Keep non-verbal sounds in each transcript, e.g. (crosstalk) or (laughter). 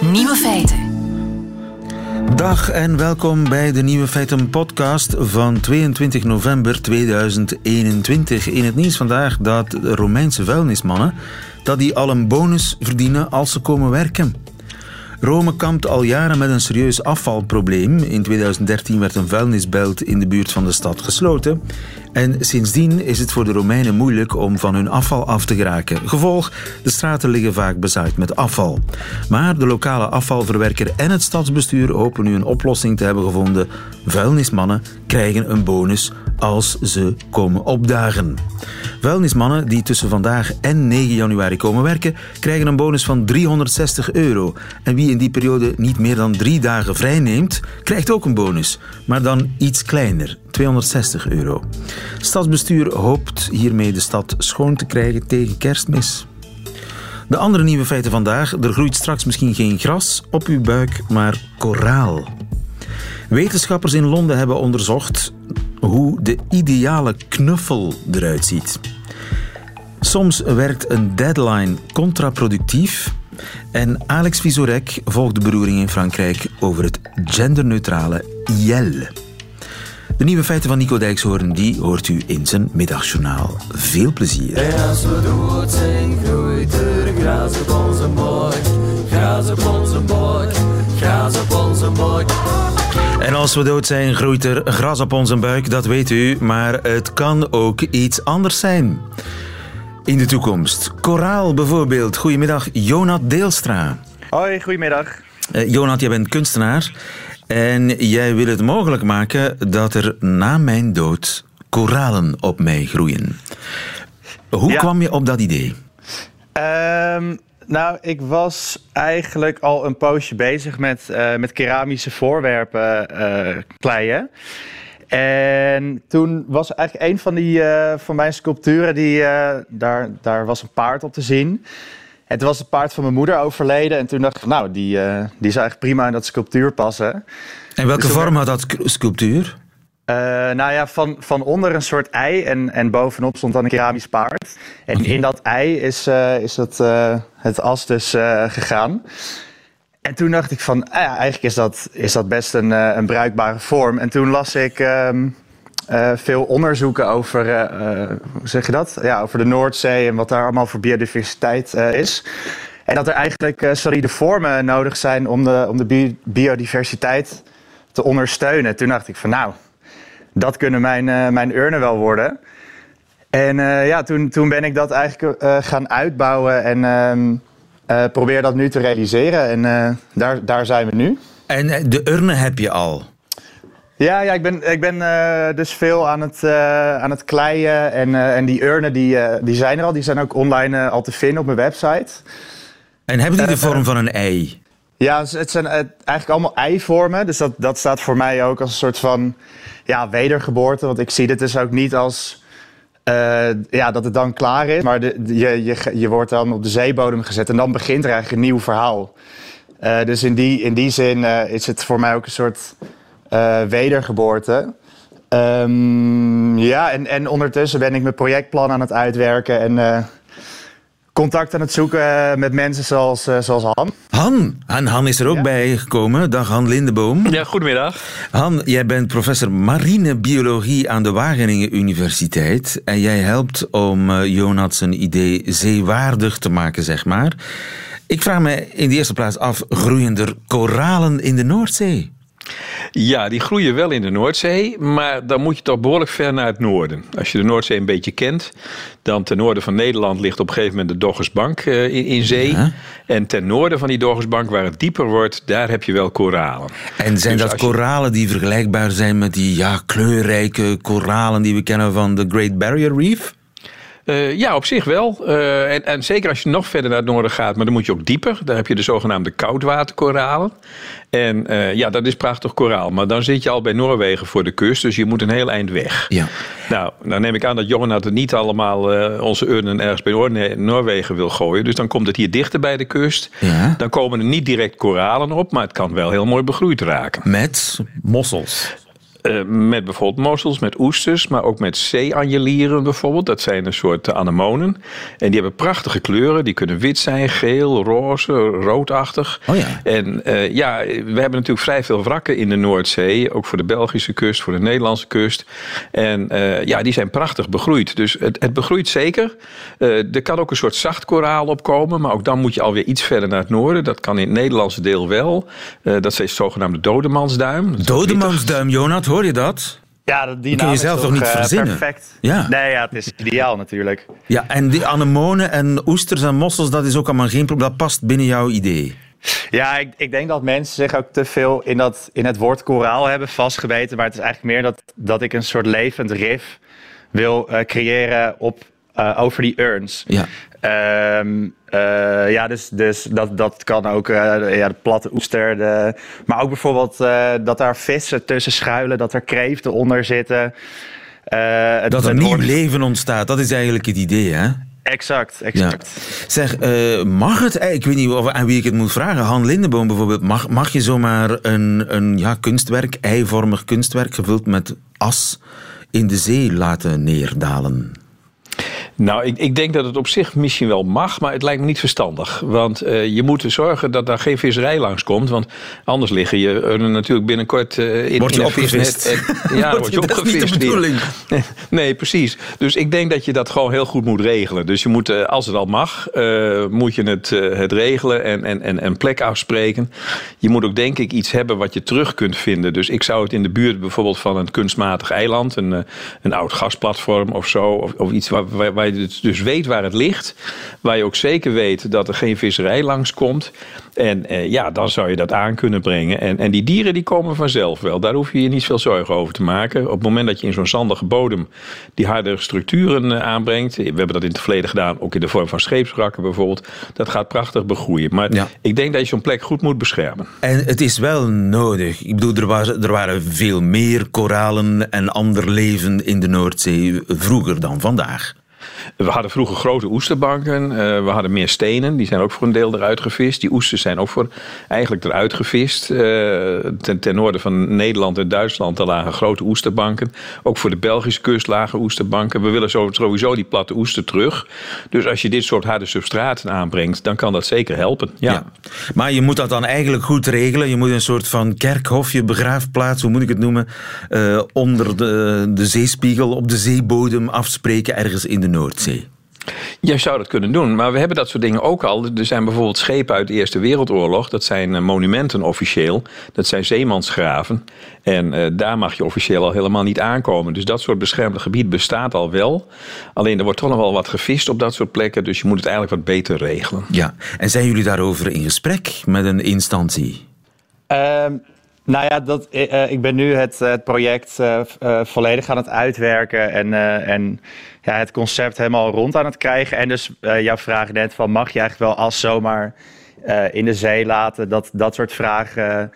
Nieuwe feiten. Dag en welkom bij de Nieuwe Feiten podcast van 22 november 2021. In het nieuws vandaag dat de Romeinse vuilnismannen dat die al een bonus verdienen als ze komen werken. Rome kampt al jaren met een serieus afvalprobleem. In 2013 werd een vuilnisbelt in de buurt van de stad gesloten. En sindsdien is het voor de Romeinen moeilijk om van hun afval af te geraken. Gevolg, de straten liggen vaak bezaaid met afval. Maar de lokale afvalverwerker en het stadsbestuur hopen nu een oplossing te hebben gevonden. Vuilnismannen krijgen een bonus als ze komen opdagen. Vuilnismannen die tussen vandaag en 9 januari komen werken, krijgen een bonus van 360 euro. En wie in die periode niet meer dan drie dagen vrij neemt, krijgt ook een bonus. Maar dan iets kleiner, 260 euro. Stadsbestuur hoopt hiermee de stad schoon te krijgen tegen kerstmis. De andere nieuwe feiten vandaag. Er groeit straks misschien geen gras op uw buik, maar koraal. Wetenschappers in Londen hebben onderzocht hoe de ideale knuffel eruit ziet. Soms werkt een deadline contraproductief. En Alex Visorek volgt de beroering in Frankrijk over het genderneutrale IEL. De nieuwe feiten van Nico Dijkshoorn die hoort u in zijn middagjournaal. Veel plezier. En als we dood zijn, groeit er gras op onze buik. Gras op onze buik, gras op onze buik. En als we dood zijn, groeit er gras op onze buik, dat weet u. Maar het kan ook iets anders zijn. In de toekomst. Koraal bijvoorbeeld. Goedemiddag, Jonat Deelstra. Hoi, goedemiddag. Uh, Jonat, jij bent kunstenaar. En jij wil het mogelijk maken dat er na mijn dood koralen op mij groeien. Hoe Ja. kwam je op dat idee? Ehm, nou, ik was eigenlijk al een poosje bezig met, eh, met keramische voorwerpen eh, kleien. En toen was eigenlijk een van, die, eh, van mijn sculpturen, die, daar, daar was een paard op te zien. En toen was het paard van mijn moeder overleden. En toen dacht ik, van, nou, die, eh, die zou eigenlijk prima in dat sculptuur passen. En welke Dus vorm had dat sculptuur? Eh, nou ja, van, van onder een soort ei en, en bovenop stond dan een keramisch paard. En in dat ei is, eh, is dat, het as dus gegaan. En toen dacht ik van, ah ja, eigenlijk is dat, is dat best een, een bruikbare vorm. En toen las ik ehm, eh, veel onderzoeken over, eh, eh, hoe zeg je dat? Ja, over de Noordzee en wat daar allemaal voor biodiversiteit is. En dat er eigenlijk solide vormen nodig zijn om de, om de bi- biodiversiteit te ondersteunen. Toen dacht ik van, nou, dat kunnen mijn, mijn urnen wel worden. En ja, toen, toen ben ik dat eigenlijk gaan uitbouwen en ehm, eh, probeer dat nu te realiseren. En daar, daar zijn we nu. En de urnen heb je al. Ja, ja ik ben, ik ben eh, dus veel aan het, eh, aan het kleien. En, eh, en die urnen die, die zijn er al. Die zijn ook online al te vinden op mijn website. En hebben die de vorm van een ei? Ja, het- zijn eigenlijk allemaal eivormen. Dus dat, dat staat voor mij ook als een soort van ja, wedergeboorte. Want ik zie dit dus ook niet als ja, dat het dan klaar is. Maar de, je, je, je wordt dan op de zeebodem gezet en dan begint er eigenlijk een nieuw verhaal. Dus in die, in die zin is het voor mij ook een soort eh, wedergeboorte. Ehm, ja, en, en ondertussen ben ik mijn projectplan aan het uitwerken en eh, contact aan het zoeken eh, met mensen zoals, eh, zoals Han. Han. En Han is er ook Ja. bij gekomen. Dag Han Lindeboom. Ja, goedemiddag. Han, jij bent professor marinebiologie aan de Wageningen Universiteit. En jij helpt om eh Jonat zijn idee zeewaardig te maken, zeg maar. Ik vraag me in de eerste plaats af, groeien er koralen in de Noordzee? Ja, die groeien wel in de Noordzee, maar dan moet je toch behoorlijk ver naar het noorden. Als je de Noordzee een beetje kent, dan ten noorden van Nederland ligt op een gegeven moment de Doggersbank eh, in, in zee. Ja. En ten noorden van die Doggersbank, waar het dieper wordt, daar heb je wel koralen. En zijn Dus dat koralen die vergelijkbaar zijn met die ja, kleurrijke koralen die we kennen van de Great Barrier Reef? Eh, ja, op zich wel. Eh, en, en zeker als je nog verder naar het noorden gaat, maar dan moet je ook dieper. Daar heb je de zogenaamde koudwaterkoralen. En eh, ja, dat is prachtig koraal. Maar dan zit je al bij Noorwegen voor de kust, dus je moet een heel eind weg. Ja. Nou, dan neem ik aan dat Johan het niet allemaal onze urnen ergens bij Noor- Noorwegen wil gooien. Dus dan komt het hier dichter bij de kust. Ja. Dan komen er niet direct koralen op, maar het kan wel heel mooi begroeid raken. Met mossels. Uh, met bijvoorbeeld mossels, met oesters, maar ook met zeeanjelieren bijvoorbeeld. Dat zijn een soort anemonen. En die hebben prachtige kleuren. Die kunnen wit zijn, geel, roze, roodachtig. Oh ja. En uh, ja, we hebben natuurlijk vrij veel wrakken in de Noordzee. Ook voor de Belgische kust, voor de Nederlandse kust. En uh, ja, die zijn prachtig begroeid. Dus het, het begroeit zeker. er kan ook een soort zacht koraal opkomen. Maar ook dan moet je alweer iets verder naar het noorden. Dat kan in het Nederlandse deel wel. dat is de zogenaamde dodemansduim. Dodemansduim, Jonat, hoor je dat? Ja, die kun je zelf toch niet uh, verzinnen? Perfect. Ja. Nee, ja, het is ideaal natuurlijk. Ja, en die anemonen en oesters en mossels, dat is ook allemaal geen probleem. Dat past binnen jouw idee. Ja, ik, ik denk dat mensen zich ook te veel in, dat, in het woord koraal hebben vastgebeten. Maar het is eigenlijk meer dat, dat ik een soort levend rif wil uh, creëren op, uh, over die urns. Ja. Um, uh, ja, dus, dus dat, dat kan ook uh, ja, de platte oester. De, maar ook bijvoorbeeld uh, dat daar vissen tussen schuilen, dat er kreeften onder zitten. Het, dat er nieuw leven ontstaat, dat is eigenlijk het idee, hè? Exact, exact. Ja. Zeg, mag het, ik weet niet of, aan wie ik het moet vragen, Han Lindeboom bijvoorbeeld, mag, mag je zomaar een, een ja, kunstwerk, eivormig kunstwerk, gevuld met as, in de zee laten neerdalen? Nou, ik, ik, denk dat het op zich misschien wel mag, maar het lijkt me niet verstandig. Want uh, je moet zorgen dat daar geen visserij langskomt. Want anders liggen je natuurlijk binnenkort uh, in, Word je in opgevist? En, (laughs) ja, word je opgevist. Dat is niet de bedoeling. (laughs) Nee, precies. Dus ik denk dat je dat gewoon heel goed moet regelen. Dus je moet, uh, als het al mag, moet je het, het regelen en, en, en plek afspreken. Je moet ook denk ik iets hebben wat je terug kunt vinden. Dus ik zou het in de buurt bijvoorbeeld van een kunstmatig eiland, een, een oud gasplatform of zo, of, of iets waar, waar, waar je dus weet waar het ligt. Waar je ook zeker weet dat er geen visserij langskomt. En eh, ja, dan zou je dat aan kunnen brengen. En, en die dieren die komen vanzelf wel. Daar hoef je je niet veel zorgen over te maken. Op het moment dat je in zo'n zandige bodem die harde structuren uh, aanbrengt. We hebben dat in het verleden gedaan, ook in de vorm van scheepswrakken bijvoorbeeld. Dat gaat prachtig begroeien. Maar ja. ik denk dat je zo'n plek goed moet beschermen. En het is wel nodig. Ik bedoel, er, was, er waren veel meer koralen en ander leven in de Noordzee vroeger dan vandaag. We hadden vroeger grote oesterbanken. Uh, we hadden meer stenen. Die zijn ook voor een deel eruit gevist. Die oesters zijn ook voor eigenlijk eruit gevist. Uh, ten, noorden van Nederland en Duitsland lagen grote oesterbanken. Ook voor de Belgische kust lagen oesterbanken. We willen sowieso die platte oester terug. Dus als je dit soort harde substraten aanbrengt, dan kan dat zeker helpen. Ja. Maar je moet dat dan eigenlijk goed regelen. Je moet een soort van kerkhofje, begraafplaats, hoe moet ik het noemen, uh, onder de, de zeespiegel, op de zeebodem afspreken ergens in de Noordzee. Je zou dat kunnen doen, maar we hebben dat soort dingen ook al. Er zijn bijvoorbeeld schepen uit de Eerste Wereldoorlog. Dat zijn monumenten officieel. Dat zijn zeemansgraven. En uh, daar mag je officieel al helemaal niet aankomen. Dus dat soort beschermde gebied bestaat al wel. Alleen er wordt toch nog wel wat gevist op dat soort plekken. Dus je moet het eigenlijk wat beter regelen. Ja, en zijn jullie daarover in gesprek met een instantie? Um nou ja, dat, uh, ik ben nu het, het project uh, uh, volledig aan het uitwerken en, en ja, het concept helemaal rond aan het krijgen. En dus jouw vraag net van mag je eigenlijk wel as zomaar in de zee laten? Dat, dat soort vragen,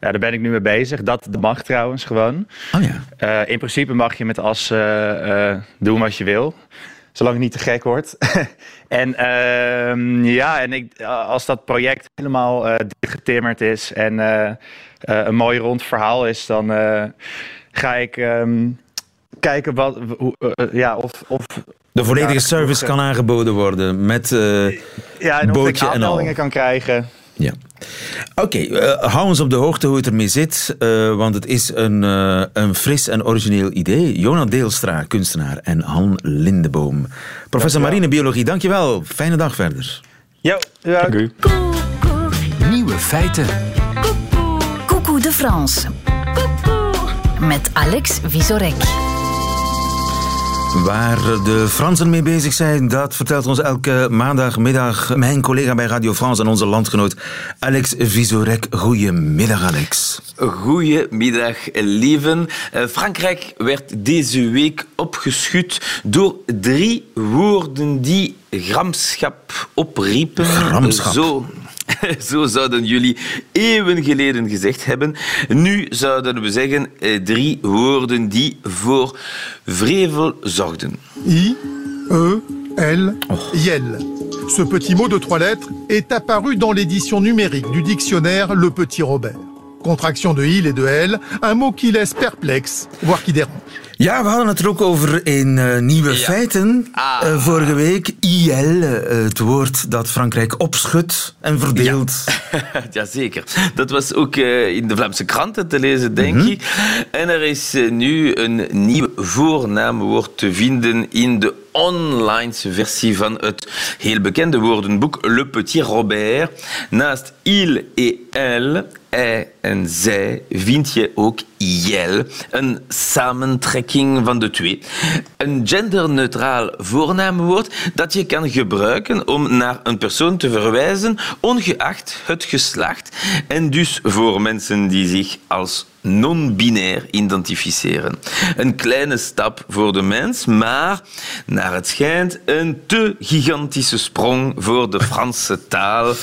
ja, daar ben ik nu mee bezig. Dat mag trouwens gewoon. Oh ja. in principe mag je met as doen wat je wil. Zolang het niet te gek wordt. (laughs) en uh, ja, en ik, als dat project helemaal getimmerd is en een mooi rond verhaal is, dan ga ik um, kijken wat, ja, of, of de volledige service kan aangeboden worden met ja, en bootje of ik en al. kan krijgen. Ja. Oké, okay, uh, hou ons op de hoogte hoe het ermee zit, uh, want het is een, uh, een fris en origineel idee. Jonah Deelstra, kunstenaar, en Han Lindeboom. Professor marinebiologie, dankjewel. Fijne dag verder. Ja, ja. Dank u. Nieuwe feiten. Coucou de France. Met Alex Visorek. Waar de Fransen mee bezig zijn, dat vertelt ons elke maandagmiddag mijn collega bij Radio France en onze landgenoot Alex Visorek. Goedemiddag, Alex. Goedemiddag, lieven. Frankrijk werd deze week opgeschud door drie woorden die gramschap opriepen. Gramschap. Zo. (laughs) Zo zouden jullie eeuwen geleden gezegd hebben. Nu zouden we zeggen drie woorden die voor vrevel zorgden. I, E, L, Yel. Ce petit mot de trois lettres est apparu dans l'édition numérique du dictionnaire Le Petit Robert. Contraction de il et de elle, un mot qui laisse perplexe, voire qui dérange. Ja, we hadden het er ook over in uh, Nieuwe ja. Feiten ah. uh, vorige week. IL, uh, het woord dat Frankrijk opschudt en verdeelt. Ja. (laughs) Jazeker. Dat was ook in de Vlaamse kranten te lezen, denk mm -hmm. ik. En er is nu een nieuw voornaamwoord te vinden in de online versie van het heel bekende woordenboek Le Petit Robert. Naast il et elle, hij en zij, vind je ook jel, een samentrekking van de twee. Een genderneutraal voornaamwoord dat je kan gebruiken om naar een persoon te verwijzen, ongeacht het geslacht. En dus voor mensen die zich als non-binair identificeren. Een kleine stap voor de mens, maar naar het schijnt een te gigantische sprong voor de Franse taal.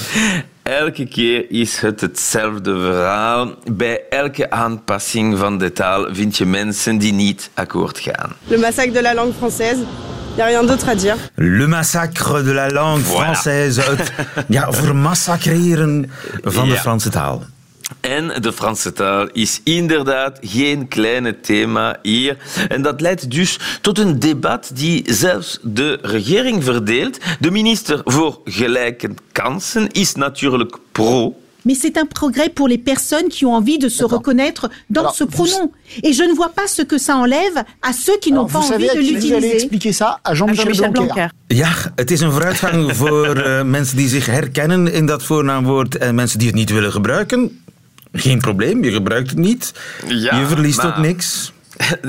Elke keer is het hetzelfde verhaal. Bij elke aanpassing van de taal vind je mensen die niet akkoord gaan. Le massacre de la langue française. Il a rien d'autre à dire. Le massacre de la langue française. Het (laughs) ja, vermassacreren van de Franse taal. En de Franse taal is inderdaad geen kleine thema hier. En dat leidt dus tot een debat die zelfs de regering verdeelt. De minister voor Gelijke Kansen is natuurlijk pro. Mais c'est un progrès pour les personnes qui ont envie de se reconnaître dans Alors, ce pronom. Vous... Et je ne vois pas ce que ça enlève à ceux qui n'ont pas envie de l'utiliser. Vous allez expliquer ça à Jean-Michel Jean Blanquer. Blanquer. Ja, het is een vooruitgang voor uh, (laughs) mensen die zich herkennen in dat voornaamwoord en mensen die het niet willen gebruiken. Geen probleem, je gebruikt het niet. Ja, je verliest ook niks.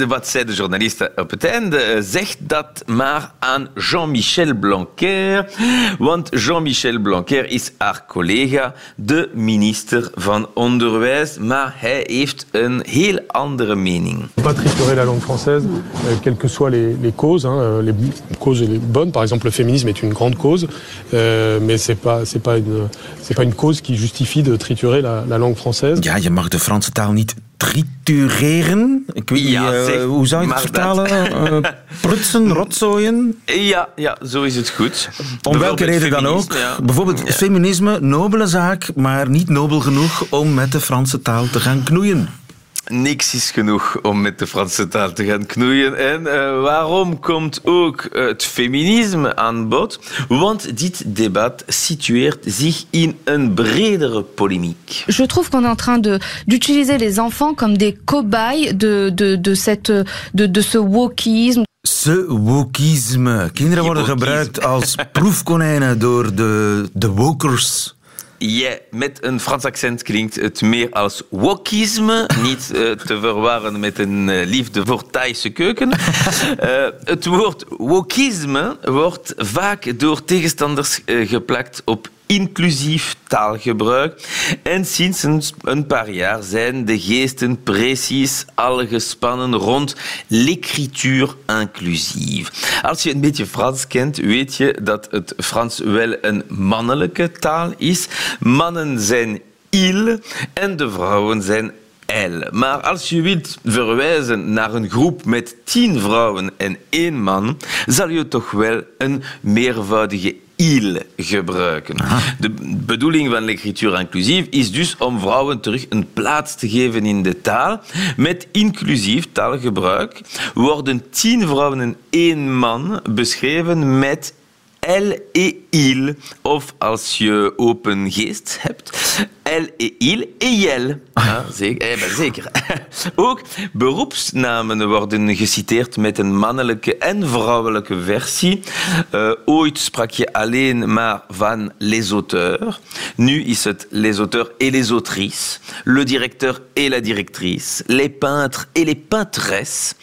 Wat (laughs) zei de journalist op het einde? Zegt dat maar aan Jean-Michel Blanquer. Want Jean-Michel Blanquer is haar collega, de minister van Onderwijs. Maar hij heeft een heel andere mening. Pas triturer la langue française, euh, quelles que soient les, les causes. Hein, les causes les bonnes, par exemple, le féminisme est une grande cause. Euh, mais c'est pas, c'est pas une, c'est pas une cause qui justifie de triturer la, la langue française. Ja, je mag de Franse taal niet tritureren. Ik weet ja, niet, uh, hoe zou je het vertalen? Uh, (laughs) prutsen, rotzooien? Ja, ja, zo is het goed. Om welke reden dan ook. Ja. Bijvoorbeeld ja. feminisme, nobele zaak, maar niet nobel genoeg om met de Franse taal te gaan knoeien. Niks is genoeg om met de Franse taal te gaan knoeien. En uh, waarom komt ook het feminisme aan bod? Want dit debat situeert zich in een bredere polemiek. Je trouve qu'on est en train de, d'utiliser les enfants comme des cobayes de, de, de, cette, de, de ce wokisme. Ce wokisme. Kinderen worden gebruikt als proefkonijnen door de, de wokers. Ja, met een Frans accent klinkt het meer als wokisme. (laughs) Niet uh, te verwarren met een uh, liefde voor Thaise keuken. uh, (laughs) het woord wokisme wordt vaak door tegenstanders geplakt op inclusief taalgebruik. En sinds een, paar jaar zijn de geesten precies al gespannen rond l'écriture inclusief. Als je een beetje Frans kent, weet je dat het Frans wel een mannelijke taal is. Mannen zijn il en de vrouwen zijn. Maar als je wilt verwijzen naar een groep met tien vrouwen en één man, zal je toch wel een meervoudige il gebruiken. Aha. De bedoeling van l'écriture inclusief is dus om vrouwen terug een plaats te geven in de taal. Met inclusief taalgebruik worden tien vrouwen en één man beschreven met elle et il. Of als je open geest hebt, elle et il et jel. Ja, zeker. Eh, zeker. (laughs) Ook beroepsnamen worden geciteerd met een mannelijke en vrouwelijke versie. Uh, ooit sprak je alleen maar van les auteurs. Nu is het les auteurs et les autrices. Le directeur et la directrice. Les peintres et les peintresses.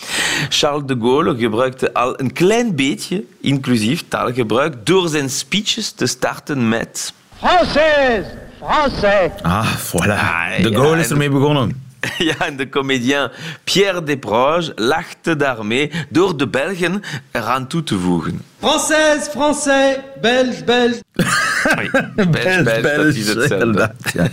Charles de Gaulle gebruikte al een klein beetje inclusief taalgebruik door zijn speeches te starten met... Française, Français. Ah, voilà. De Gaulle is ermee begonnen. (laughs) Ja, en de comedian Pierre Desproges lachte daarmee door de Belgen eraan toe te voegen. Française, Français, Belge, Belge. (laughs) Oui, Belge, Belge, dat is hetzelfde. Ja.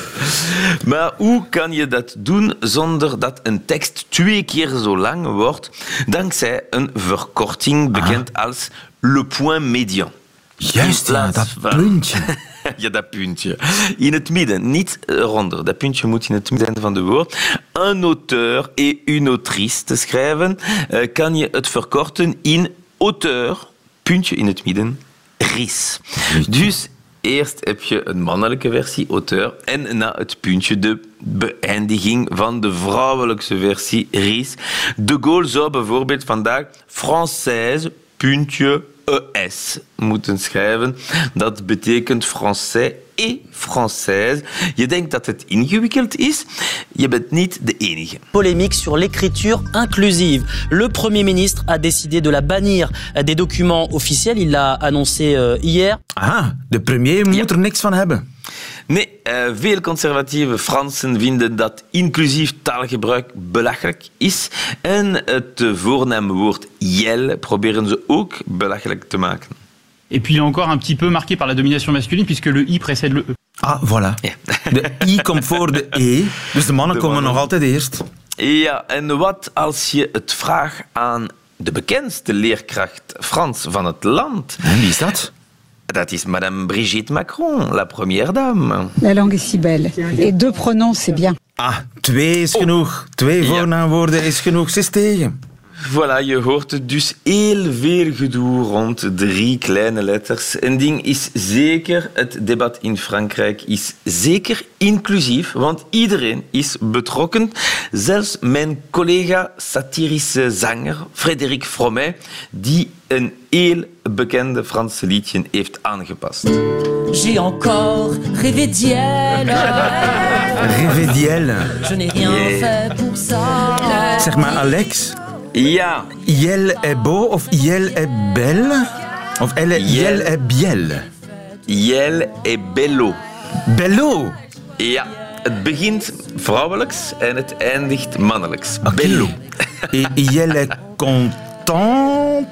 (laughs) maar hoe kan je dat doen zonder dat een tekst twee keer zo lang wordt, dankzij een verkorting bekend als le point médian. Juist, ja, dat puntje. (laughs) Ja, dat puntje. In het midden, niet eronder. Dat puntje moet in het midden van de woord. Un auteur et une autrice te schrijven, eh, kan je het verkorten in auteur, puntje in het midden, ris. Dus eerst heb je een mannelijke versie, auteur, en na het puntje de beëindiging van de vrouwelijke versie, ris. De Gaulle zou bijvoorbeeld vandaag Française, puntje, ES moeten schrijven. Dat betekent Français et Française. Je denkt dat het ingewikkeld is. Je bent niet de enige. Polémique sur l'écriture inclusive. Le Premier ministre a décidé de la bannir des documents officiels. Il l'a annoncé euh, hier. Aha, de premier moet er niks van hebben. Nee, eh, veel conservatieve Fransen vinden dat inclusief taalgebruik belachelijk is. En het voornaamwoord jel proberen ze ook belachelijk te maken. Et puis il est encore un petit peu marqué par la domination masculine puisque le i précède le e. Ah, voilà. De i komt voor de e, dus de mannen De komen mannen. nog altijd eerst. Ja, en wat als je het vraagt aan de bekendste leerkracht Frans van het land? En wie is dat? Is Madame Brigitte Macron, la première dame. La langue est si belle. Et deux pronoms, c'est bien. Ah, twee is genoeg. Twee voornaamwoorden is genoeg. Tegen. Voilà, je hoort het dus heel veel gedoe rond drie kleine letters. Een ding is zeker, het debat in Frankrijk is zeker inclusief, want iedereen is betrokken. Zelfs mijn collega satirische zanger Frédéric Fromet, die een heel bekende Franse liedje heeft aangepast. J'ai encore rêvé d'elle. Revediel. Je n'ai rien Yeah. fait pour ça. Zeg maar Alex. Ja. Est beau of est belle? Of elle, est biel? Jel est bello. Bello? Ja, het begint vrouwelijks en het eindigt mannelijks. Bello. Et Iel est content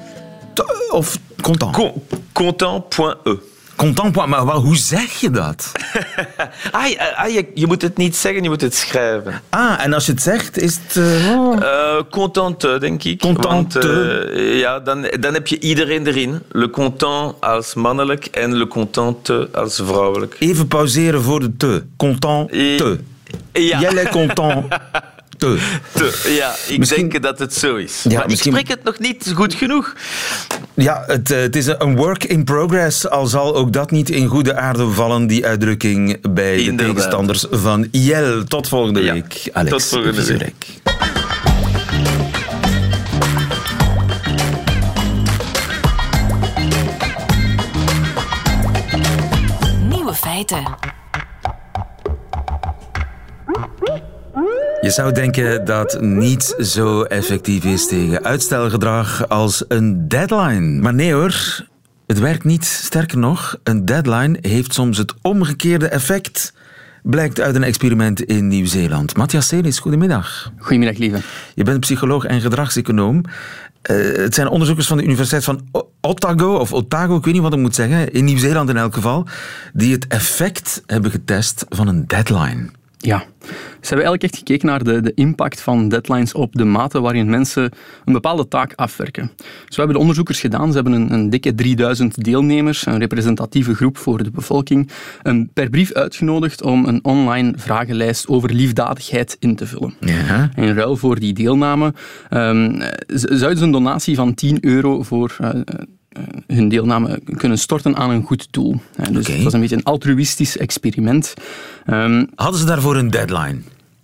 of content? content.e. Content. Maar wel, hoe zeg je dat? (laughs) Ah, je- ah, je, je moet het niet zeggen, je moet het schrijven. Ah, en als je het zegt, is het... eh, oh. Eh, contente, denk ik. Contente. Want, eh, ja, dan, dan heb je iedereen erin. Le content als mannelijk en le contente als vrouwelijk. Even pauzeren voor de te. Content te. Ja. Jelle content (laughs) te. Te, ja, ik Misschien- denk dat het zo is. Ja, maar misschien- ik spreek het nog niet goed genoeg. Ja, het, eh, het is een work in progress. Al zal ook dat niet in goede aarde vallen, die uitdrukking bij de tegenstanders van Jel. Tot volgende Ja, week, Alex. tot volgende week. Nieuwe feiten. Je zou denken dat niets zo effectief is tegen uitstelgedrag als een deadline. Maar nee hoor, het werkt niet. Sterker nog, een deadline heeft soms het omgekeerde effect. Blijkt uit een experiment in Nieuw-Zeeland. Matthias Celis, goedemiddag. Goedemiddag, lieve. Je bent psycholoog en gedragseconoom. Eh, het zijn onderzoekers van de Universiteit van Otago, of Otago, ik weet niet wat ik moet zeggen, in Nieuw-Zeeland in elk geval, die het effect hebben getest van een deadline. Ja, ze hebben eigenlijk echt gekeken naar de, de impact van deadlines op de mate waarin mensen een bepaalde taak afwerken. Zo hebben de onderzoekers gedaan, ze hebben een, een dikke 3000 deelnemers, een representatieve groep voor de bevolking, een, per brief uitgenodigd om een online vragenlijst over liefdadigheid in te vullen. Ja. En in ruil voor die deelname z- zouden ze een donatie van 10 euro voor eh, hun deelname kunnen storten aan een goed doel. Eh, dus het was een beetje een altruïstisch experiment. Ehm, Hadden ze daarvoor een deadline?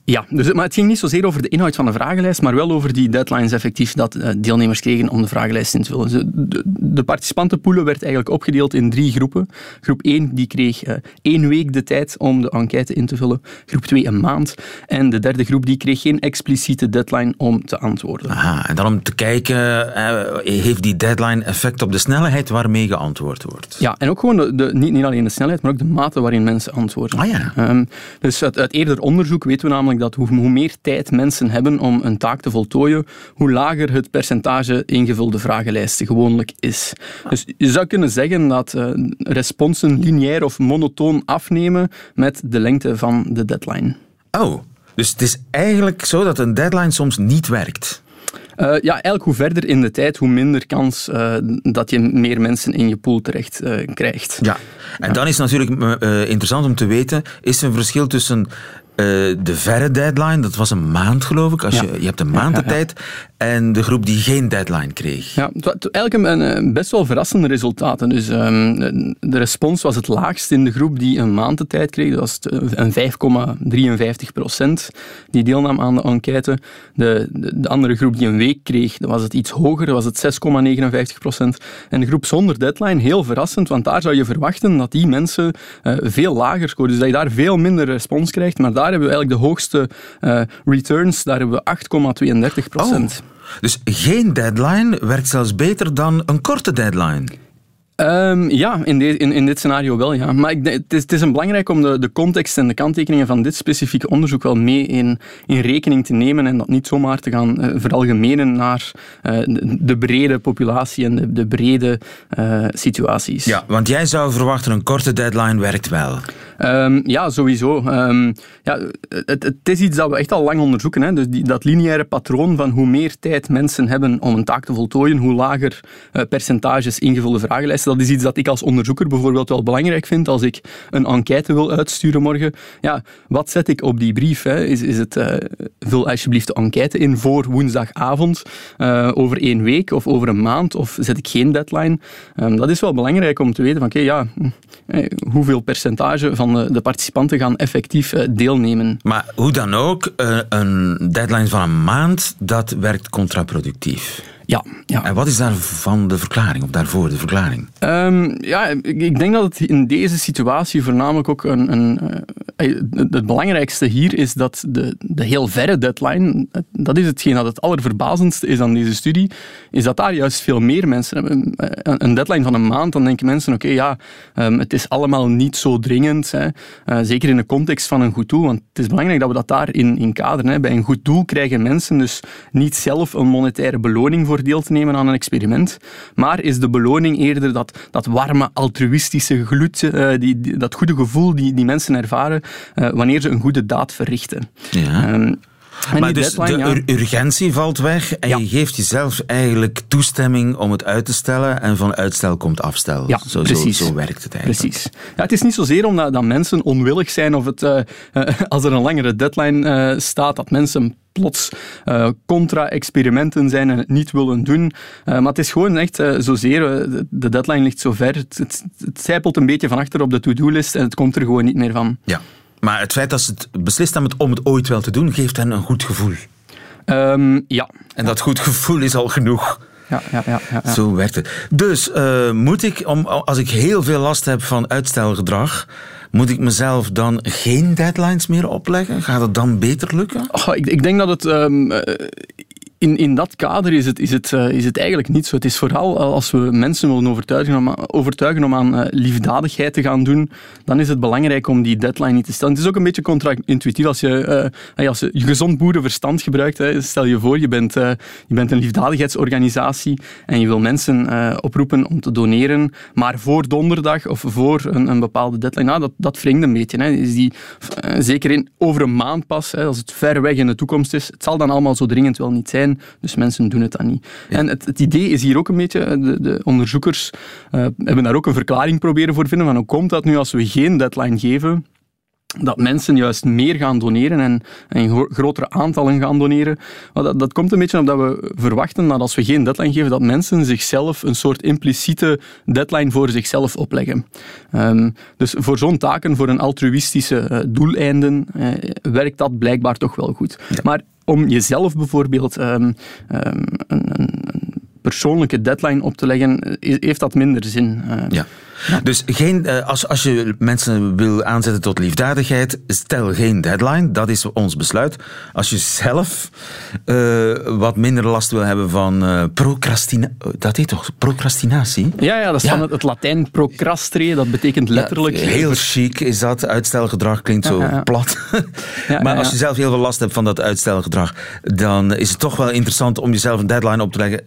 Ja, dus, maar het ging niet zozeer over de inhoud van de vragenlijst, maar wel over die deadlines effectief dat eh, deelnemers kregen om de vragenlijst in te vullen. De, de participantenpoelen werd eigenlijk opgedeeld in drie groepen. Groep 1 die kreeg eh, één week de tijd om de enquête in te vullen. Groep 2 een maand. En de derde groep die kreeg geen expliciete deadline om te antwoorden. Aha, en dan om te kijken, eh, heeft die deadline effect op de snelheid waarmee geantwoord wordt? Ja, en ook gewoon de, de- niet, niet alleen de snelheid, maar ook de mate waarin mensen antwoorden. Ah ja. Ehm, dus uit, uit eerder onderzoek weten we namelijk dat hoe, hoe meer tijd mensen hebben om een taak te voltooien, hoe lager het percentage ingevulde vragenlijsten gewoonlijk is. Dus je zou kunnen zeggen dat eh, responsen lineair of monotoon afnemen met de lengte van de deadline. Oh, dus het is eigenlijk zo dat een deadline soms niet werkt. Uh, ja, eigenlijk hoe verder in de tijd, hoe minder kans uh, dat je meer mensen in je pool terecht uh, krijgt. Ja, en dan is het natuurlijk interessant om te weten, is er een verschil tussen de verre deadline, dat was een maand geloof ik. Als Ja. je, je hebt een maand de Ja, tijd. En de groep die geen deadline kreeg. Ja, het was eigenlijk een, een best wel verrassende resultaten. Dus ehm, de respons was het laagst in de groep die een maand de tijd kreeg. Dat was het, een 5,53 procent die deelnam aan de enquête. De, de, de andere groep die een week kreeg, dat was het iets hoger, dat was het 6,59 procent. En de groep zonder deadline, heel verrassend, want daar zou je verwachten dat die mensen eh, veel lager scoren. Dus dat je daar veel minder respons krijgt. Maar daar hebben we eigenlijk de hoogste eh, returns, daar hebben we 8,32 procent. Dus geen deadline werkt zelfs beter dan een korte deadline. Ehm, ja, in, de- in, in dit scenario wel, ja. Maar ik, het, is, het is een belangrijk om de, de context en de kanttekeningen van dit specifieke onderzoek wel mee in, in rekening te nemen en dat niet zomaar te gaan eh, veralgemenen naar eh, de, de brede populatie en de, de brede eh, situaties. Ja, want jij zou verwachten een korte deadline werkt wel. Ehm, ja, sowieso. Ehm, ja, het, het is iets dat we echt al lang onderzoeken. Hè. Dus die, dat lineaire patroon van hoe meer tijd mensen hebben om een taak te voltooien, hoe lager percentages ingevulde vragenlijsten. Dat is iets dat ik als onderzoeker bijvoorbeeld wel belangrijk vind als ik een enquête wil uitsturen morgen. Ja, wat zet ik op die brief? Hè? Is, is het eh, vul alsjeblieft de enquête in voor woensdagavond eh, over één week of over een maand of zet ik geen deadline? Ehm, dat is wel belangrijk om te weten van oké, ja, eh, hoeveel percentage van de, de participanten gaan effectief deelnemen. Maar hoe dan ook, een deadline van een maand, dat werkt contraproductief. Ja, ja. En wat is daarvan de verklaring, of daarvoor de verklaring? Ehm, ja, ik, denk dat het in deze situatie voornamelijk ook een... een eh, het, belangrijkste hier is dat de, de heel verre deadline, dat is hetgeen dat het allerverbazendste is aan deze studie, is dat daar juist veel meer mensen hebben. Eh, Een, deadline van een maand, dan denken mensen, oké, ja, ehm, het is allemaal niet zo dringend. Hè. Eh, zeker in de context van een goed doel, want het is belangrijk dat we dat daarin in kaderen. Hè. Bij een goed doel krijgen mensen dus niet zelf een monetaire beloning voor deel te nemen aan een experiment, maar is de beloning eerder dat, dat warme, altruïstische gloed, eh, die, dat goede gevoel die, die mensen ervaren wanneer ze een goede daad verrichten. Ja. Ehm, en maar dus deadline, de ja. urgentie valt weg en je geeft jezelf eigenlijk toestemming om het uit te stellen en van uitstel komt afstel. Ja, zo, precies. Zo, zo werkt het eigenlijk. Precies. Ja, het is niet zozeer omdat dat mensen onwillig zijn of het, eh, eh, (laughs) als er een langere deadline eh, staat, dat mensen plots contra-experimenten zijn en het niet willen doen. Maar het is gewoon echt zozeer, de- de deadline ligt zo ver, het, het, het zijpelt een beetje van achter op de to-do-list en het komt er gewoon niet meer van. Ja. Maar het feit dat ze het beslist hebben om het ooit wel te doen, geeft hen een goed gevoel. Ehm, ja. En dat goed gevoel is al genoeg. Ja, ja, ja, ja. Zo werkt het. Dus eh, moet ik, om, als ik heel veel last heb van uitstelgedrag, moet ik mezelf dan geen deadlines meer opleggen? Gaat het dan beter lukken? Oh, ik, ik denk dat het. ehm, eh, in, in dat kader is het, is, het, eh, is het eigenlijk niet zo. Het is vooral als we mensen willen overtuigen om, overtuigen om aan eh, liefdadigheid te gaan doen, dan is het belangrijk om die deadline niet te stellen. Het is ook een beetje contra-intuïtief als je, eh, als je gezond boerenverstand gebruikt. Hè. Stel je voor, je bent, eh, je bent een liefdadigheidsorganisatie en je wil mensen eh, oproepen om te doneren, maar voor donderdag of voor een, een bepaalde deadline. Nou, dat, dat een beetje. Hè. Is die, eh, zeker in, over een maand pas, hè, als het ver weg in de toekomst is. Het zal dan allemaal zo dringend wel niet zijn, dus mensen doen het dan niet. En het, het idee is hier ook een beetje, eh, de, de onderzoekers eh, hebben daar ook een verklaring proberen voor vinden, van hoe komt dat nu als we geen deadline geven, dat mensen juist meer gaan doneren en, en grotere aantallen gaan doneren. Dat, dat komt een beetje omdat we verwachten dat als we geen deadline geven, dat mensen zichzelf een soort impliciete deadline voor zichzelf opleggen. Ehm, dus voor zo'n taken, voor een altruïstische eh, doeleinden, werkt dat blijkbaar toch wel goed. Maar om jezelf bijvoorbeeld ehm, ehm, een, persoonlijke deadline op te leggen, eh, heeft dat minder zin. Eh, Ja. Dus geen, eh, als, als je mensen wil aanzetten tot liefdadigheid, stel geen deadline. Dat is ons besluit. Als je zelf eh, wat minder last wil hebben van eh procrastina dat heet toch procrastinatie? Ja, ja, dat is van het, het Latijn procrastere, dat betekent letterlijk... Heel chic is dat. Uitstelgedrag klinkt zo plat. (laughs) Maar als je zelf heel veel last hebt van dat uitstelgedrag, dan is het toch wel interessant om jezelf een deadline op te leggen.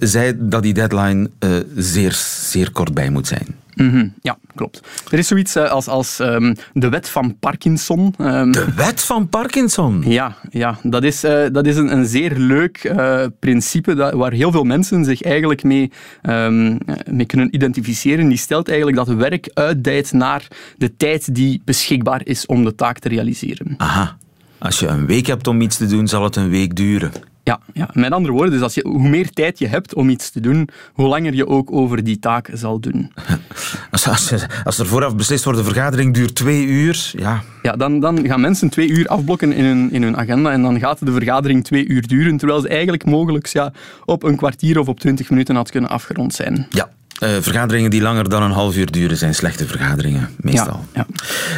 Zij dat die deadline zeer, zeer kort bij moet zijn. Mhm, ja, klopt. Er is zoiets eh, als, als ehm, de wet van Parkinson. Ehm, De wet van Parkinson? Ja, ja dat is, eh, dat is een, een zeer leuk eh, principe dat, waar heel veel mensen zich eigenlijk mee, ehm, eh, mee kunnen identificeren. Die stelt eigenlijk dat werk uitdijt naar de tijd die beschikbaar is om de taak te realiseren. Aha. Als je een week hebt om iets te doen, zal het een week duren. Ja, ja, met andere woorden, dus als je, hoe meer tijd je hebt om iets te doen, hoe langer je ook over die taak zal doen. (laughs) Als, als, er vooraf beslist wordt, de vergadering duurt twee uur, ja. Ja, dan, dan gaan mensen twee uur afblokken in hun, in hun agenda en dan gaat de vergadering twee uur duren, terwijl ze eigenlijk mogelijk ja, op een kwartier of op twintig minuten had kunnen afgerond zijn. Ja. Eh, vergaderingen die langer dan een half uur duren zijn slechte vergaderingen, meestal. Ja,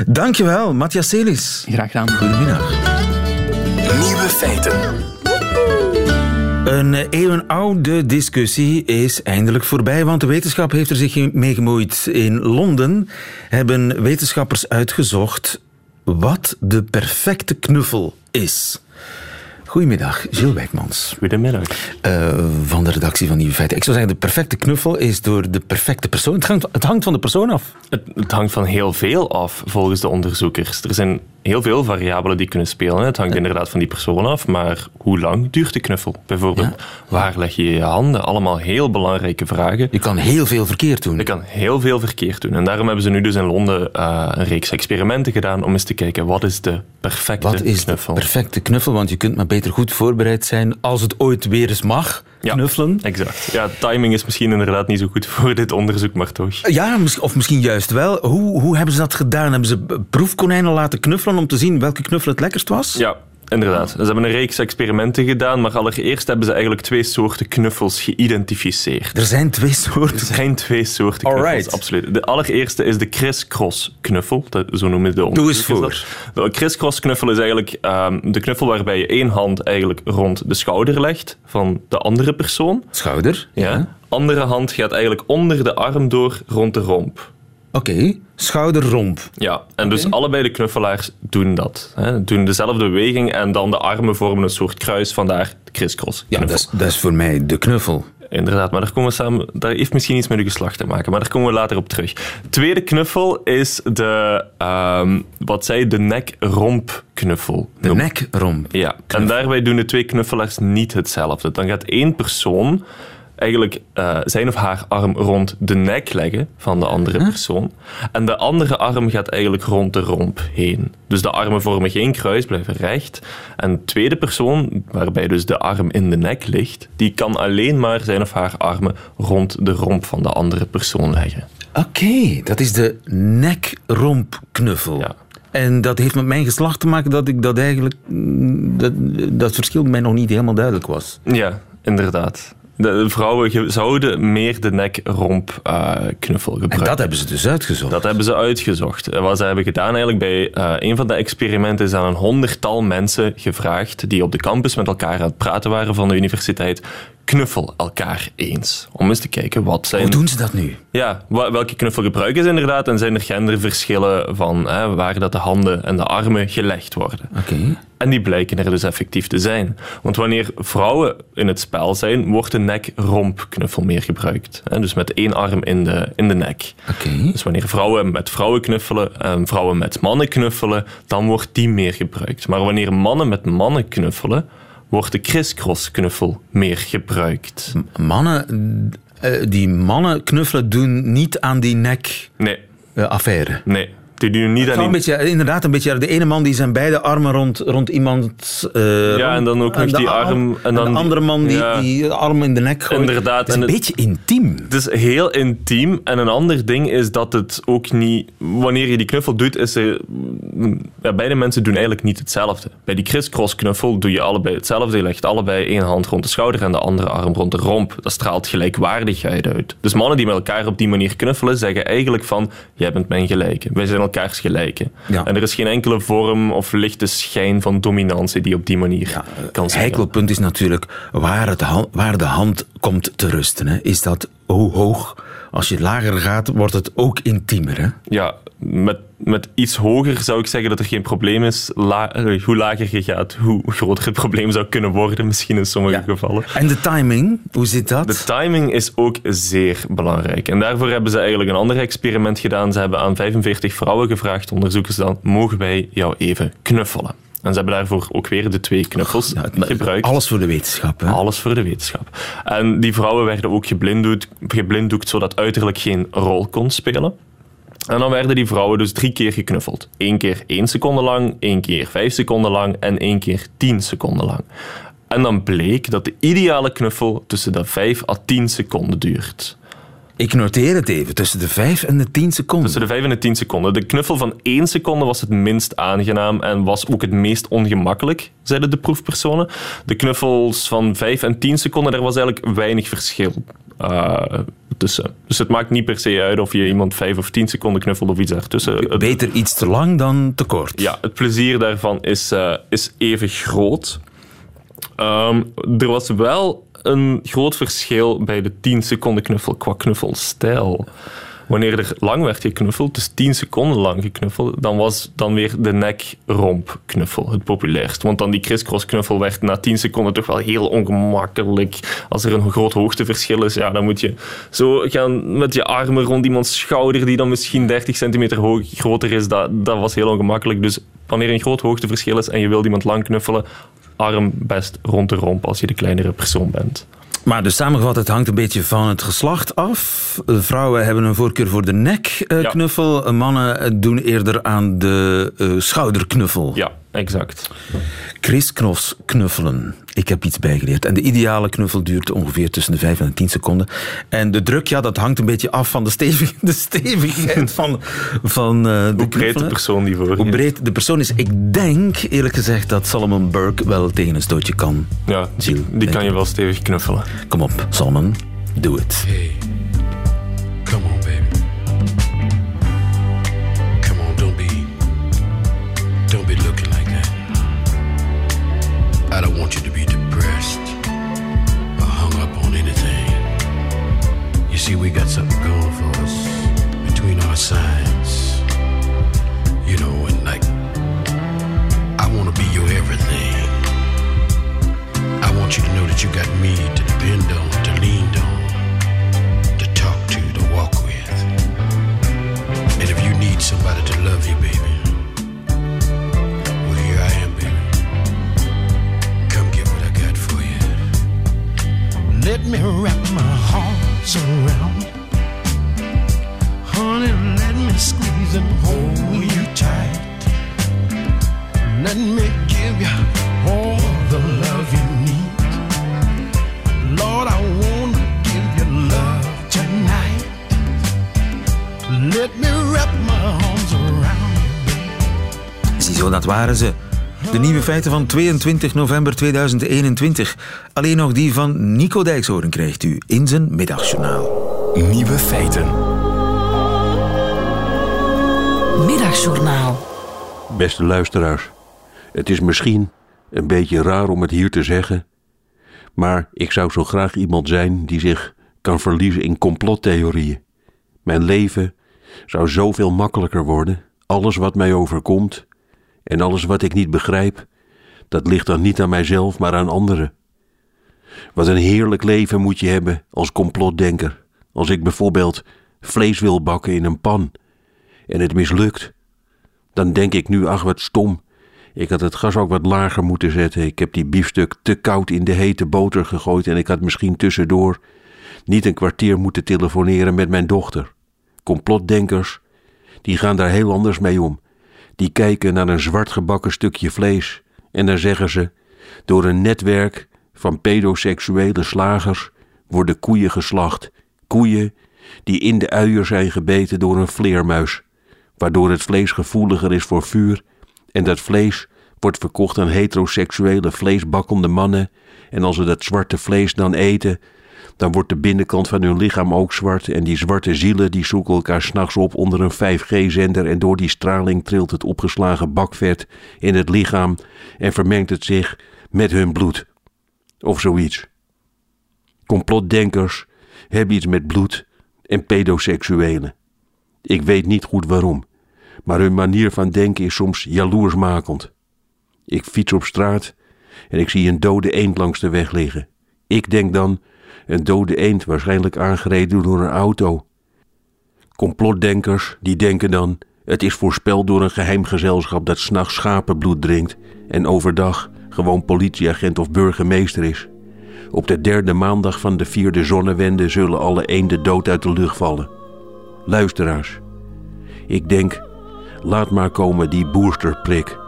Dankjewel, Matthias Celis. Graag gedaan. Goedemiddag. Nieuwe feiten. Een eh, eeuwenoude discussie is eindelijk voorbij, want de wetenschap heeft er zich mee gemoeid. In Londen hebben wetenschappers uitgezocht wat de perfecte knuffel is. Goedemiddag, Gilles Wijkmans. Goedemiddag. Eh, van de redactie van Nieuwe Feiten. Ik zou zeggen, de perfecte knuffel is door de perfecte persoon. Het hangt, het hangt van de persoon af. Het, het hangt van heel veel af, volgens de onderzoekers. Er zijn heel veel variabelen die kunnen spelen. Het hangt inderdaad van die persoon af, maar hoe lang duurt de knuffel? Bijvoorbeeld, waar leg je je handen? Allemaal heel belangrijke vragen. Je kan heel veel verkeerd doen. Je kan heel veel verkeerd doen. En daarom hebben ze nu dus in Londen eh, een reeks experimenten gedaan om eens te kijken, wat is de perfecte Wat is knuffel? de perfecte knuffel? Want je kunt maar beter goed voorbereid zijn als het ooit weer eens mag. Knuffelen. Exact. Ja, timing is misschien inderdaad niet zo goed (laughs) voor dit onderzoek, maar toch. Ja, of misschien juist wel. Hoe, hoe hebben ze dat gedaan? Hebben ze proefkonijnen laten knuffelen om te zien welke knuffel het lekkerst was? Ja, inderdaad. Ze hebben een reeks experimenten gedaan, maar allereerst hebben ze eigenlijk twee soorten knuffels geïdentificeerd. Er zijn twee soorten? Er zijn twee soorten knuffels, Alright. absoluut. De allereerste is de criss-cross knuffel, dat, zo noemen de Doe eens dat. De criss-cross knuffel is eigenlijk ehm, de knuffel waarbij je één hand eigenlijk rond de schouder legt van de andere persoon. Schouder? Ja. Andere hand gaat eigenlijk onder de arm door rond de romp. Oké, schouder-romp. Ja, en dus allebei de knuffelaars doen dat. Hè, doen dezelfde beweging en dan de armen vormen een soort kruis, vandaar de crisscross. Ja, dat is, dat is voor mij de knuffel. Inderdaad, maar daar komen we samen. Dat heeft misschien iets met uw geslacht te maken, maar daar komen we later op terug. Tweede knuffel is de, ehm, wat zij de nek-romp-knuffel. De nek-romp. Ja, en daarbij doen de twee knuffelaars niet hetzelfde. Dan gaat één persoon eigenlijk eh, zijn of haar arm rond de nek leggen van de andere persoon. En de andere arm gaat eigenlijk rond de romp heen. Dus de armen vormen geen kruis, blijven recht. En de tweede persoon, waarbij dus de arm in de nek ligt, die kan alleen maar zijn of haar armen rond de romp van de andere persoon leggen. Oké, dat is de nek-romp-knuffel. En dat heeft met mijn geslacht te maken dat ik dat eigenlijk... mm, Dat, dat verschil mij nog niet helemaal duidelijk was. Ja, inderdaad. De vrouwen zouden meer de nek-romp-knuffel gebruiken. En dat hebben ze dus uitgezocht? Dat hebben ze uitgezocht. En wat ze hebben gedaan eigenlijk bij eh, een van de experimenten is aan een honderdtal mensen gevraagd die op de campus met elkaar aan het praten waren van de universiteit. Knuffel elkaar eens. Om eens te kijken wat zijn... Hoe doen ze dat nu? Ja, welke knuffel gebruiken ze inderdaad? En zijn er genderverschillen van hè, waar dat de handen en de armen gelegd worden? Oké. En die blijken er dus effectief te zijn. Want wanneer vrouwen in het spel zijn, wordt de nek-romp-knuffel meer gebruikt. Dus met één arm in de, in de nek. Dus wanneer vrouwen met vrouwen knuffelen en vrouwen met mannen knuffelen, dan wordt die meer gebruikt. Maar wanneer mannen met mannen knuffelen, wordt de crisscross-knuffel meer gebruikt. Mannen, eh, die mannen knuffelen doen niet aan die nek-affaire. Nee. nee. Die doen niet Het een beetje, inderdaad, een beetje. De ene man die zijn beide armen rond, rond iemand. eh, Ja, en dan ook nog die arm. En dan de andere man die, Ja. die arm in de nek gooit. Inderdaad. Dat is een en beetje intiem. Het is heel intiem. En een ander ding is dat het ook niet... Wanneer je die knuffel doet, is er... Ja, beide mensen doen eigenlijk niet hetzelfde. Bij die crisscross knuffel doe je allebei hetzelfde. Je legt allebei één hand rond de schouder en de andere arm rond de romp. Dat straalt gelijkwaardigheid uit. Dus mannen die met elkaar op die manier knuffelen, zeggen eigenlijk van... Jij bent mijn gelijke. Wij zijn elkaars gelijke. Ja. En er is geen enkele vorm of lichte schijn van dominantie die op die manier kan Het zijn. heikel punt is natuurlijk waar, het waar de hand komt te rusten. Hè. Is dat hoe hoog als je lager gaat, wordt het ook intiemer. Hè? Ja, met, met iets hoger zou ik zeggen dat er geen probleem is. La- eh, hoe lager je gaat, hoe groter het probleem zou kunnen worden, misschien in sommige gevallen. En de timing, hoe zit dat? De timing is ook zeer belangrijk. En daarvoor hebben ze eigenlijk een ander experiment gedaan. Ze hebben aan 45 vrouwen gevraagd, onderzoekers dan, mogen wij jou even knuffelen? En ze hebben daarvoor ook weer de twee knuffels gebruikt. Alles voor de wetenschap. Hè? Alles voor de wetenschap. En die vrouwen werden ook geblinddoekt, geblinddoekt zodat uiterlijk geen rol kon spelen. En dan werden die vrouwen dus drie keer geknuffeld. Eén keer één seconde lang, één keer vijf seconden lang en één keer tien seconden lang. En dan bleek dat de ideale knuffel tussen de 5 à 10 seconden duurt. Ik noteer het even, tussen de 5 en de 10 seconden. Tussen de 5 en de 10 seconden. De knuffel van 1 seconde was het minst aangenaam en was ook het meest ongemakkelijk, zeiden de proefpersonen. De knuffels van 5 en 10 seconden, daar was eigenlijk weinig verschil uh, tussen. Dus het maakt niet per se uit of je iemand 5 of 10 seconden knuffelt of iets daartussen. Beter iets te lang dan te kort. Ja, het plezier daarvan is, uh, is even groot. Um, er was wel een groot verschil bij de 10 seconden knuffel qua knuffelstijl. Wanneer er lang werd geknuffeld, dus 10 seconden lang geknuffeld, dan was dan weer de nek-romp knuffel het populairst. Want dan die crisscross knuffel werd na 10 seconden toch wel heel ongemakkelijk. Als er een groot hoogteverschil is, ja, dan moet je zo gaan met je armen rond iemands schouder, die dan misschien 30 centimeter hoog, groter is. Dat, dat was heel ongemakkelijk. Dus wanneer er een groot hoogteverschil is en je wil iemand lang knuffelen, arm best rond de romp als je de kleinere persoon bent. Maar dus samengevat, het hangt een beetje van het geslacht af. Vrouwen hebben een voorkeur voor de nekknuffel. Ja. Mannen doen eerder aan de uh, schouderknuffel. Ja, exact. Krisknos knuffelen. Ik heb iets bijgeleerd. En de ideale knuffel duurt ongeveer tussen de 5 en de 10 seconden. En de druk, ja, dat hangt een beetje af van de, stevig, de stevigheid van, van uh, de Hoe breed de persoon die voor Hoe breed de persoon is. Ik denk, eerlijk gezegd, dat Solomon Burke wel tegen een stootje kan. Ja, die, die kan je wel stevig knuffelen. Kom op, Solomon. Doe het. Hey. Feiten van 22 november 2021. Alleen nog die van Nico Dijkshoorn krijgt u in zijn middagjournaal. Nieuwe feiten. Middagjournaal. Beste luisteraars, het is misschien een beetje raar om het hier te zeggen, maar ik zou zo graag iemand zijn die zich kan verliezen in complottheorieën. Mijn leven zou zoveel makkelijker worden. Alles wat mij overkomt en alles wat ik niet begrijp, dat ligt dan niet aan mijzelf, maar aan anderen. Wat een heerlijk leven moet je hebben als complotdenker. Als ik bijvoorbeeld vlees wil bakken in een pan en het mislukt, dan denk ik nu, ach wat stom. Ik had het gas ook wat lager moeten zetten. Ik heb die biefstuk te koud in de hete boter gegooid en ik had misschien tussendoor niet een kwartier moeten telefoneren met mijn dochter. Complotdenkers, die gaan daar heel anders mee om. Die kijken naar een zwart gebakken stukje vlees en dan zeggen ze: door een netwerk van pedoseksuele slagers worden koeien geslacht. Koeien die in de uier zijn gebeten door een vleermuis, waardoor het vlees gevoeliger is voor vuur en dat vlees wordt verkocht aan heteroseksuele vleesbakkende mannen en als ze dat zwarte vlees dan eten, dan wordt de binnenkant van hun lichaam ook zwart en die zwarte zielen die zoeken elkaar s'nachts op onder een 5G-zender en door die straling trilt het opgeslagen bakvet in het lichaam en vermengt het zich met hun bloed. Of zoiets. Complotdenkers hebben iets met bloed en pedoseksuelen. Ik weet niet goed waarom, maar hun manier van denken is soms jaloersmakend. Ik fiets op straat en ik zie een dode eend langs de weg liggen. Ik denk dan, een dode eend waarschijnlijk aangereden door een auto. Complotdenkers die denken dan, het is voorspeld door een geheim gezelschap dat s'nachts schapenbloed drinkt en overdag gewoon politieagent of burgemeester is. Op de derde maandag van de vierde zonnewende zullen alle eenden dood uit de lucht vallen. Luisteraars, ik denk, laat maar komen die boosterprik.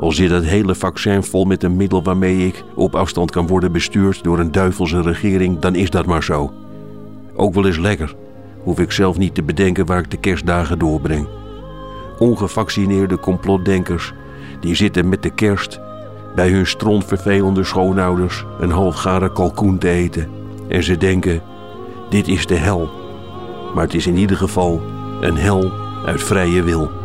Al zit het hele vaccin vol met een middel waarmee ik op afstand kan worden bestuurd door een duivelse regering, dan is dat maar zo. Ook wel eens lekker, hoef ik zelf niet te bedenken waar ik de kerstdagen doorbreng. Ongevaccineerde complotdenkers, die zitten met de kerst bij hun strontvervelende schoonouders een halfgare kalkoen te eten. En ze denken, dit is de hel. Maar het is in ieder geval een hel uit vrije wil.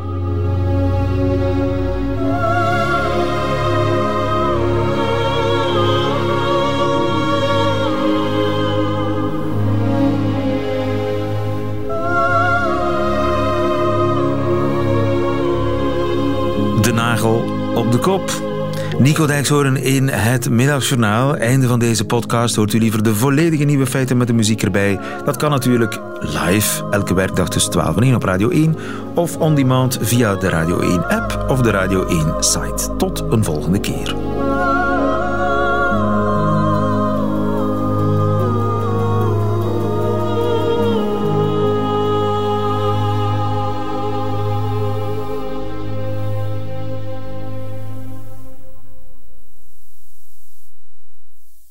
Nico Dijkshoorn in het Middagjournaal. Einde van deze podcast. Hoort u liever de volledige nieuwe feiten met de muziek erbij? Dat kan natuurlijk live, elke werkdag tussen 12 en 1 op Radio 1. Of on demand via de Radio 1 app of de Radio 1 site. Tot een volgende keer.